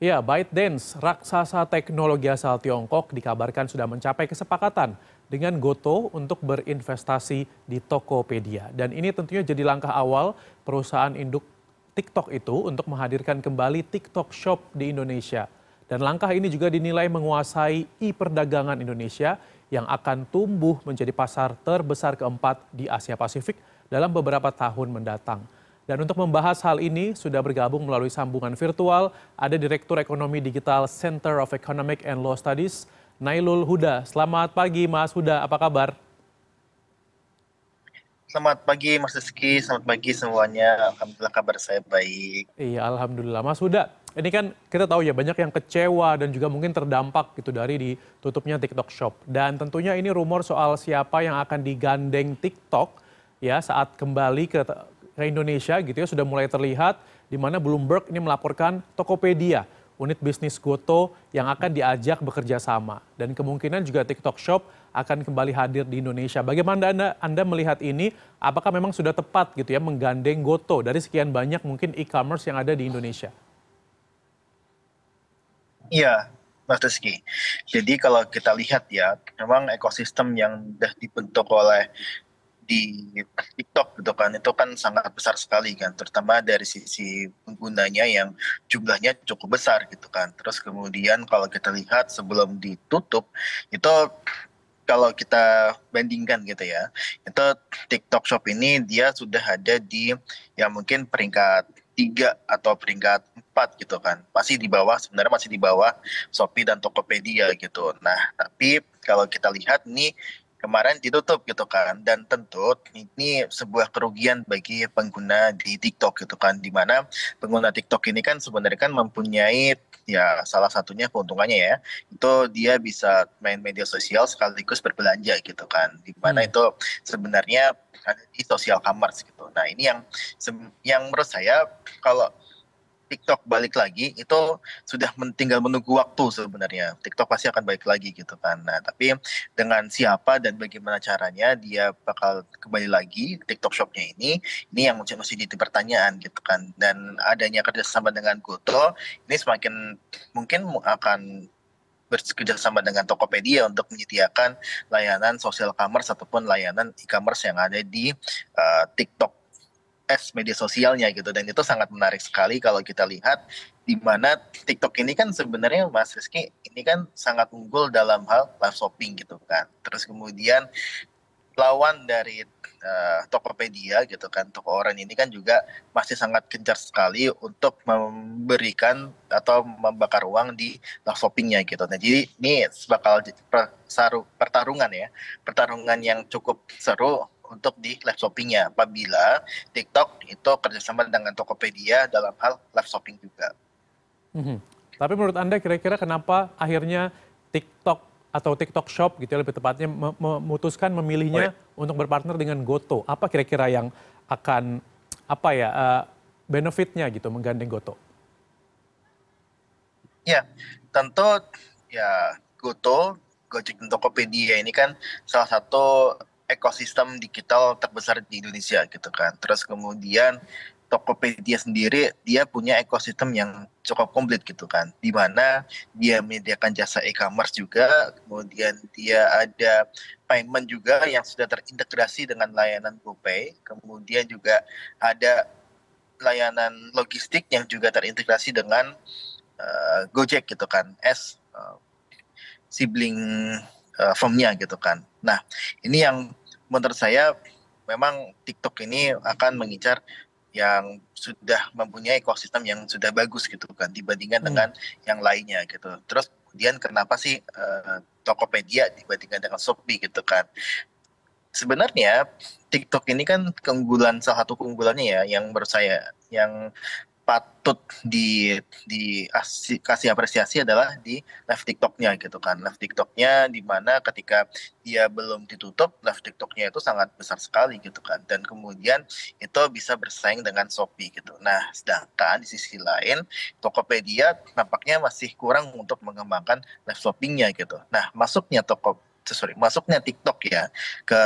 Ya, ByteDance, raksasa teknologi asal Tiongkok, dikabarkan sudah mencapai kesepakatan dengan Goto untuk berinvestasi di Tokopedia. Dan ini tentunya jadi langkah awal perusahaan induk TikTok itu untuk menghadirkan kembali TikTok Shop di Indonesia. Dan langkah ini juga dinilai menguasai e-perdagangan Indonesia yang akan tumbuh menjadi pasar terbesar keempat di Asia Pasifik dalam beberapa tahun mendatang. Dan untuk membahas hal ini sudah bergabung melalui sambungan virtual ada Direktur Ekonomi Digital Center of Economic and Law Studies, Nailul Huda. Selamat pagi Mas Huda, apa kabar? Selamat pagi Mas Rizky, selamat pagi semuanya. Alhamdulillah kabar saya baik. Iya, Alhamdulillah. Mas Huda, ini kan kita tahu ya banyak yang kecewa dan juga mungkin terdampak gitu dari ditutupnya TikTok Shop. Dan tentunya ini rumor soal siapa yang akan digandeng TikTok ya saat kembali ke Indonesia gitu ya sudah mulai terlihat di mana Bloomberg ini melaporkan Tokopedia, unit bisnis Goto yang akan diajak bekerja sama dan kemungkinan juga TikTok Shop akan kembali hadir di Indonesia. Bagaimana Anda Anda melihat ini? Apakah memang sudah tepat gitu ya menggandeng Goto dari sekian banyak mungkin e-commerce yang ada di Indonesia? Iya, Mas Rizky. Jadi kalau kita lihat ya, memang ekosistem yang sudah dibentuk oleh di TikTok gitu kan. Itu kan sangat besar sekali kan terutama dari sisi penggunanya yang jumlahnya cukup besar gitu kan. Terus kemudian kalau kita lihat sebelum ditutup itu kalau kita bandingkan gitu ya itu TikTok Shop ini dia sudah ada di ya mungkin peringkat tiga atau peringkat empat gitu kan. Masih di bawah sebenarnya masih di bawah Shopee dan Tokopedia gitu. Nah tapi kalau kita lihat nih kemarin ditutup gitu kan. Dan tentu ini sebuah kerugian bagi pengguna di TikTok gitu kan. Di mana pengguna TikTok ini kan sebenarnya kan mempunyai ya salah satunya keuntungannya ya. Itu dia bisa main media sosial sekaligus berbelanja gitu kan. Di mana hmm. itu sebenarnya ada di social commerce gitu. Nah ini yang yang menurut saya kalau TikTok balik lagi itu sudah tinggal menunggu waktu sebenarnya. TikTok pasti akan balik lagi gitu kan. Nah, tapi dengan siapa dan bagaimana caranya dia bakal kembali lagi TikTok Shopnya ini, ini yang masih jadi pertanyaan gitu kan. Dan adanya kerjasama dengan Goto, ini semakin mungkin akan bekerjasama dengan Tokopedia untuk menyediakan layanan social commerce ataupun layanan e-commerce yang ada di uh, TikTok tes media sosialnya gitu. Dan itu sangat menarik sekali kalau kita lihat di mana TikTok ini kan sebenarnya Mas Rizky ini kan sangat unggul dalam hal live shopping gitu kan. Terus kemudian lawan dari uh, Tokopedia gitu kan toko orang ini kan juga masih sangat gencar sekali untuk memberikan atau membakar uang di live shoppingnya gitu. Nah jadi ini bakal pertarungan ya, pertarungan yang cukup seru untuk di live shoppingnya apabila TikTok itu kerjasama dengan Tokopedia dalam hal live shopping juga. Mm-hmm. Tapi menurut Anda kira-kira kenapa akhirnya TikTok atau TikTok Shop gitu ya lebih tepatnya memutuskan memilihnya oh, untuk berpartner dengan Goto? Apa kira-kira yang akan apa ya uh, benefitnya gitu menggandeng Goto? Ya, tentu ya Goto, Gojek dan Tokopedia ini kan salah satu ekosistem digital terbesar di Indonesia gitu kan. Terus kemudian Tokopedia sendiri dia punya ekosistem yang cukup komplit gitu kan, di mana dia menyediakan jasa e-commerce juga, kemudian dia ada payment juga yang sudah terintegrasi dengan layanan GoPay, kemudian juga ada layanan logistik yang juga terintegrasi dengan uh, Gojek gitu kan, S uh, sibling uh, firmnya gitu kan. Nah ini yang menurut saya memang TikTok ini akan mengincar yang sudah mempunyai ekosistem yang sudah bagus gitu kan dibandingkan hmm. dengan yang lainnya gitu. Terus kemudian kenapa sih uh, Tokopedia dibandingkan dengan Shopee gitu kan? Sebenarnya TikTok ini kan keunggulan salah satu keunggulannya ya yang menurut saya yang patut di dikasih apresiasi adalah di live TikToknya gitu kan. Live TikToknya di mana ketika dia belum ditutup live TikToknya itu sangat besar sekali gitu kan. Dan kemudian itu bisa bersaing dengan Shopee gitu. Nah sedangkan di sisi lain Tokopedia nampaknya masih kurang untuk mengembangkan live shoppingnya gitu. Nah masuknya toko sorry masuknya TikTok ya ke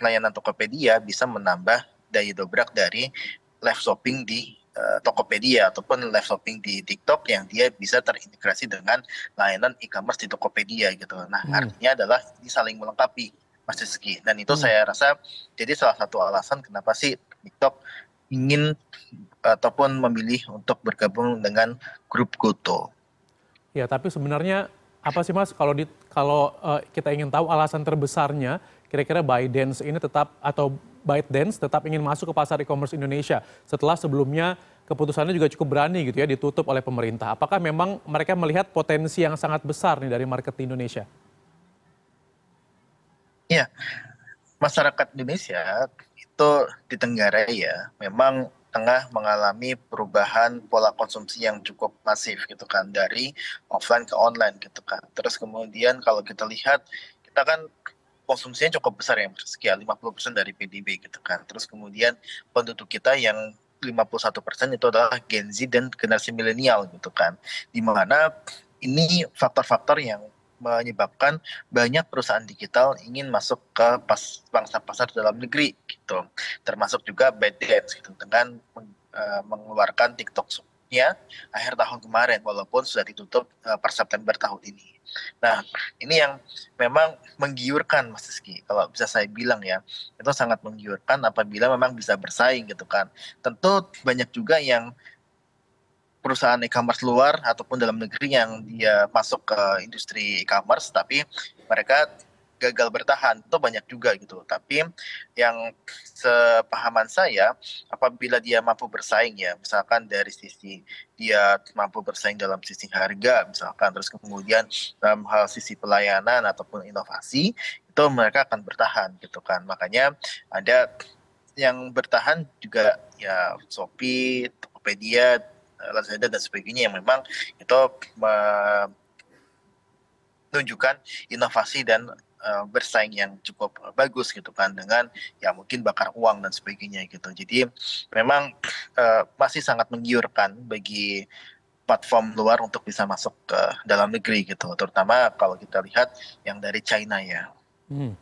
layanan Tokopedia bisa menambah daya dobrak dari live shopping di uh, Tokopedia ataupun live shopping di TikTok yang dia bisa terintegrasi dengan layanan e-commerce di Tokopedia gitu. Nah, hmm. artinya adalah ini saling melengkapi Mas Rizky. Dan itu hmm. saya rasa jadi salah satu alasan kenapa sih TikTok ingin ataupun memilih untuk bergabung dengan grup Goto. Ya, tapi sebenarnya apa sih Mas kalau di kalau uh, kita ingin tahu alasan terbesarnya kira-kira ByteDance ini tetap atau ByteDance tetap ingin masuk ke pasar e-commerce Indonesia setelah sebelumnya keputusannya juga cukup berani gitu ya ditutup oleh pemerintah. Apakah memang mereka melihat potensi yang sangat besar nih dari market di Indonesia? Iya, masyarakat Indonesia itu di Tenggara ya memang tengah mengalami perubahan pola konsumsi yang cukup masif gitu kan dari offline ke online gitu kan. Terus kemudian kalau kita lihat kita kan konsumsinya cukup besar ya sekian 50% dari PDB gitu kan. Terus kemudian penduduk kita yang 51% itu adalah Gen Z dan generasi milenial gitu kan. Di mana ini faktor-faktor yang menyebabkan banyak perusahaan digital ingin masuk ke pas, bangsa pasar dalam negeri gitu termasuk juga ByteDance gitu dengan uh, mengeluarkan TikTok nya akhir tahun kemarin walaupun sudah ditutup uh, per September tahun ini. Nah, ini yang memang menggiurkan Mas Rizky. Kalau bisa saya bilang ya, itu sangat menggiurkan apabila memang bisa bersaing gitu kan. Tentu banyak juga yang perusahaan e-commerce luar ataupun dalam negeri yang dia masuk ke industri e-commerce tapi mereka gagal bertahan itu banyak juga gitu. Tapi yang sepahaman saya apabila dia mampu bersaing ya misalkan dari sisi dia mampu bersaing dalam sisi harga misalkan terus kemudian dalam hal sisi pelayanan ataupun inovasi itu mereka akan bertahan gitu kan. Makanya ada yang bertahan juga ya Shopee, Tokopedia Lazada dan sebagainya yang memang itu menunjukkan inovasi dan uh, bersaing yang cukup bagus gitu kan dengan ya mungkin bakar uang dan sebagainya gitu. Jadi memang uh, masih sangat menggiurkan bagi platform luar untuk bisa masuk ke dalam negeri gitu, terutama kalau kita lihat yang dari China ya. Hmm.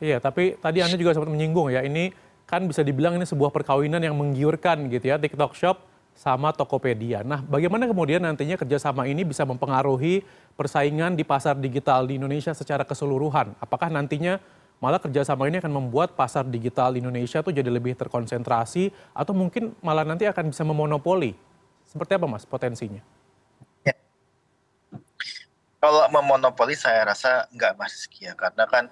Iya, tapi tadi Anda juga sempat menyinggung ya, ini kan bisa dibilang ini sebuah perkawinan yang menggiurkan gitu ya, TikTok Shop sama Tokopedia. Nah, bagaimana kemudian nantinya kerjasama ini bisa mempengaruhi persaingan di pasar digital di Indonesia secara keseluruhan? Apakah nantinya malah kerjasama ini akan membuat pasar digital di Indonesia tuh jadi lebih terkonsentrasi atau mungkin malah nanti akan bisa memonopoli? Seperti apa mas potensinya? Ya. Kalau memonopoli saya rasa nggak mas ya karena kan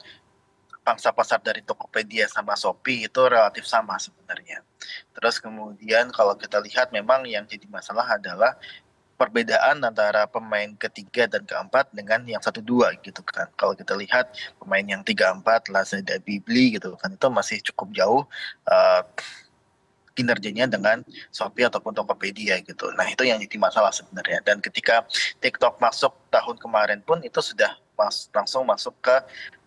pangsa pasar dari Tokopedia sama Shopee itu relatif sama sebenarnya. Terus kemudian kalau kita lihat memang yang jadi masalah adalah perbedaan antara pemain ketiga dan keempat dengan yang satu dua gitu kan. Kalau kita lihat pemain yang tiga empat Lazada, Bibli gitu kan itu masih cukup jauh uh, kinerjanya dengan Shopee ataupun Tokopedia gitu. Nah itu yang jadi masalah sebenarnya. Dan ketika TikTok masuk tahun kemarin pun itu sudah mas, langsung masuk ke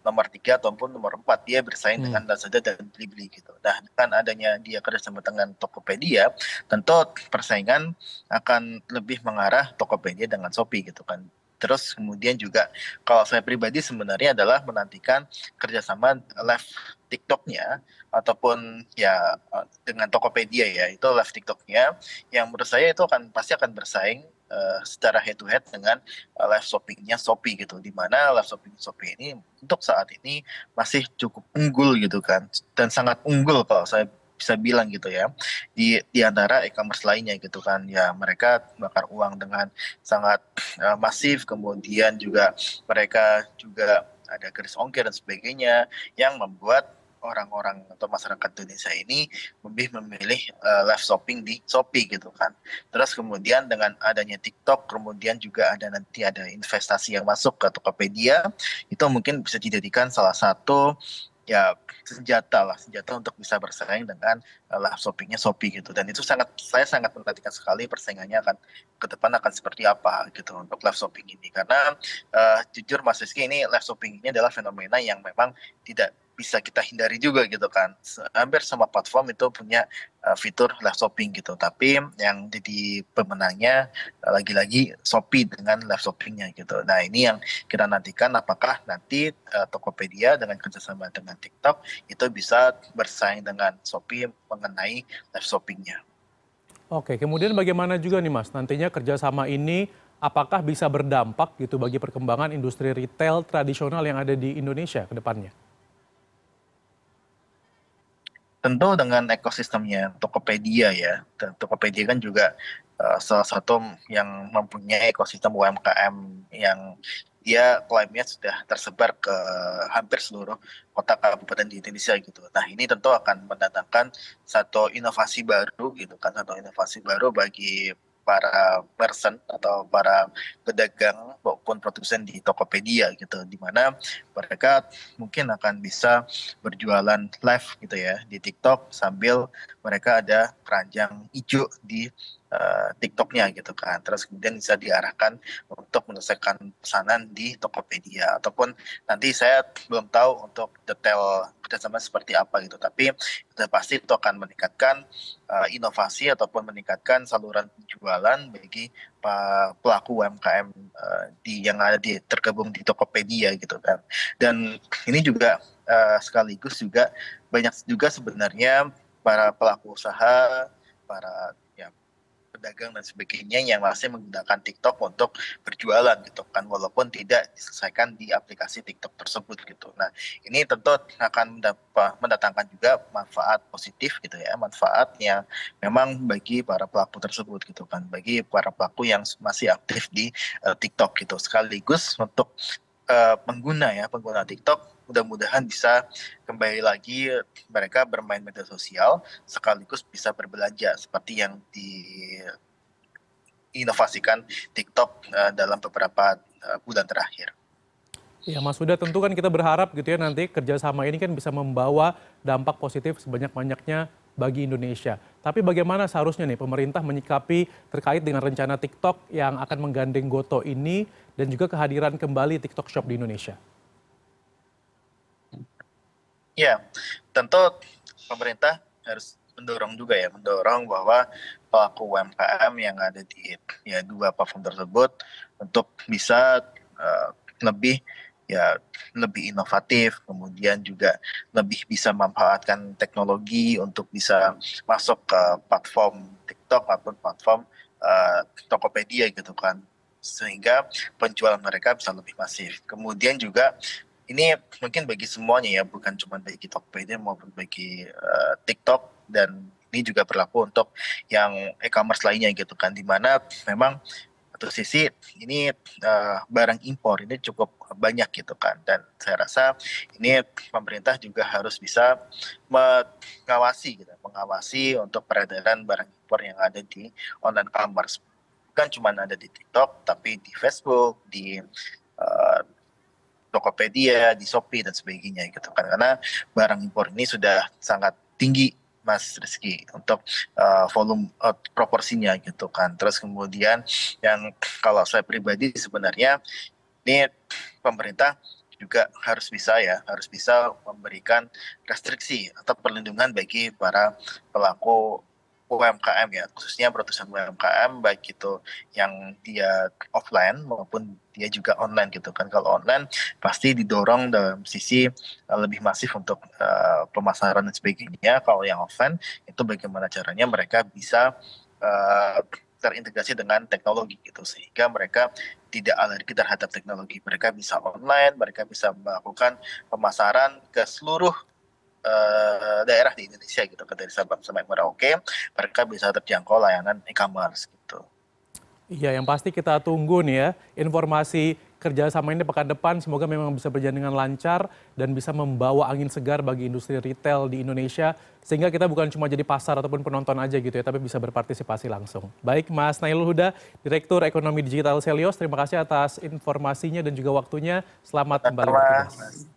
nomor tiga ataupun nomor empat dia bersaing hmm. dengan Lazada dan Blibli gitu. Nah dengan adanya dia kerjasama dengan Tokopedia, tentu persaingan akan lebih mengarah Tokopedia dengan Shopee gitu kan. Terus kemudian juga kalau saya pribadi sebenarnya adalah menantikan kerjasama live TikToknya ataupun ya dengan Tokopedia ya itu live TikToknya yang menurut saya itu akan pasti akan bersaing uh, secara head to head dengan uh, live shoppingnya Shopee gitu. Di mana live shopping Shopee ini untuk saat ini masih cukup unggul gitu kan. Dan sangat unggul kalau saya bisa bilang gitu ya. Di di antara e-commerce lainnya gitu kan. Ya mereka bakar uang dengan sangat uh, masif. Kemudian juga mereka juga ada garis ongkir dan sebagainya yang membuat orang-orang atau masyarakat Indonesia ini lebih memilih uh, live shopping di Shopee gitu kan. Terus kemudian dengan adanya TikTok, kemudian juga ada nanti ada investasi yang masuk ke Tokopedia, itu mungkin bisa dijadikan salah satu ya senjata lah senjata untuk bisa bersaing dengan uh, live shoppingnya Shopee gitu dan itu sangat saya sangat menantikan sekali persaingannya akan ke depan akan seperti apa gitu untuk live shopping ini karena uh, jujur Mas Rizky ini live shopping ini adalah fenomena yang memang tidak bisa kita hindari juga gitu kan. Hampir semua platform itu punya uh, fitur live shopping gitu. Tapi yang jadi pemenangnya uh, lagi-lagi Shopee dengan live shoppingnya gitu. Nah ini yang kita nantikan apakah nanti uh, Tokopedia dengan kerjasama dengan TikTok itu bisa bersaing dengan Shopee mengenai live shoppingnya. Oke, kemudian bagaimana juga nih Mas, nantinya kerjasama ini apakah bisa berdampak gitu bagi perkembangan industri retail tradisional yang ada di Indonesia ke depannya? Tentu dengan ekosistemnya Tokopedia ya, Tokopedia kan juga uh, salah satu yang mempunyai ekosistem UMKM yang dia klaimnya sudah tersebar ke hampir seluruh kota kabupaten di Indonesia gitu. Nah ini tentu akan mendatangkan satu inovasi baru gitu kan, satu inovasi baru bagi para merchant atau para pedagang maupun produsen di Tokopedia gitu di mana mereka mungkin akan bisa berjualan live gitu ya di TikTok sambil mereka ada keranjang hijau di uh, TikToknya gitu kan. Terus kemudian bisa diarahkan untuk menyelesaikan pesanan di Tokopedia ataupun nanti saya belum tahu untuk detail kerjasama seperti apa gitu. Tapi sudah pasti itu akan meningkatkan uh, inovasi ataupun meningkatkan saluran penjualan bagi pelaku UMKM uh, di yang ada di tergabung di Tokopedia gitu kan. Dan ini juga uh, sekaligus juga banyak juga sebenarnya para pelaku usaha, para pedagang dan sebagainya yang masih menggunakan TikTok untuk berjualan gitu kan walaupun tidak diselesaikan di aplikasi TikTok tersebut gitu. Nah, ini tentu akan mendatangkan juga manfaat positif gitu ya, manfaat yang memang bagi para pelaku tersebut gitu kan, bagi para pelaku yang masih aktif di uh, TikTok gitu. Sekaligus untuk uh, pengguna ya, pengguna TikTok mudah-mudahan bisa kembali lagi mereka bermain media sosial sekaligus bisa berbelanja seperti yang diinovasikan TikTok uh, dalam beberapa uh, bulan terakhir. Ya Mas Huda tentu kan kita berharap gitu ya nanti kerjasama ini kan bisa membawa dampak positif sebanyak-banyaknya bagi Indonesia. Tapi bagaimana seharusnya nih pemerintah menyikapi terkait dengan rencana TikTok yang akan menggandeng Goto ini dan juga kehadiran kembali TikTok Shop di Indonesia? Ya, tentu pemerintah harus mendorong juga ya, mendorong bahwa pelaku UMKM yang ada di ya dua platform tersebut untuk bisa uh, lebih ya lebih inovatif, kemudian juga lebih bisa memanfaatkan teknologi untuk bisa masuk ke platform TikTok maupun platform uh, Tokopedia gitu kan sehingga penjualan mereka bisa lebih masif. Kemudian juga ini mungkin bagi semuanya ya, bukan cuma bagi Tokopedia maupun bagi uh, TikTok dan ini juga berlaku untuk yang e-commerce lainnya gitu kan, di mana memang satu sisi ini uh, barang impor ini cukup banyak gitu kan dan saya rasa ini pemerintah juga harus bisa mengawasi gitu mengawasi untuk peredaran barang impor yang ada di online commerce. Bukan cuma ada di TikTok tapi di Facebook di Tokopedia, di Shopee dan sebagainya gitu kan. Karena barang impor ini sudah sangat tinggi Mas Rizky untuk uh, volume uh, proporsinya gitu kan. Terus kemudian yang kalau saya pribadi sebenarnya ini pemerintah juga harus bisa ya, harus bisa memberikan restriksi atau perlindungan bagi para pelaku UMKM ya, khususnya produsen UMKM baik itu yang dia offline maupun dia juga online gitu kan. Kalau online pasti didorong dalam sisi uh, lebih masif untuk uh, pemasaran dan sebagainya. Kalau yang offline itu bagaimana caranya mereka bisa uh, terintegrasi dengan teknologi gitu sehingga mereka tidak alergi terhadap teknologi. Mereka bisa online, mereka bisa melakukan pemasaran ke seluruh uh, daerah di Indonesia gitu kan dari Sabang sampai Merauke mereka bisa terjangkau layanan e-commerce gitu. Iya, yang pasti kita tunggu nih ya informasi kerjasama ini pekan depan semoga memang bisa berjalan dengan lancar dan bisa membawa angin segar bagi industri retail di Indonesia sehingga kita bukan cuma jadi pasar ataupun penonton aja gitu ya tapi bisa berpartisipasi langsung. Baik Mas Nailul Huda, Direktur Ekonomi Digital Selios, terima kasih atas informasinya dan juga waktunya. Selamat kembali bertugas.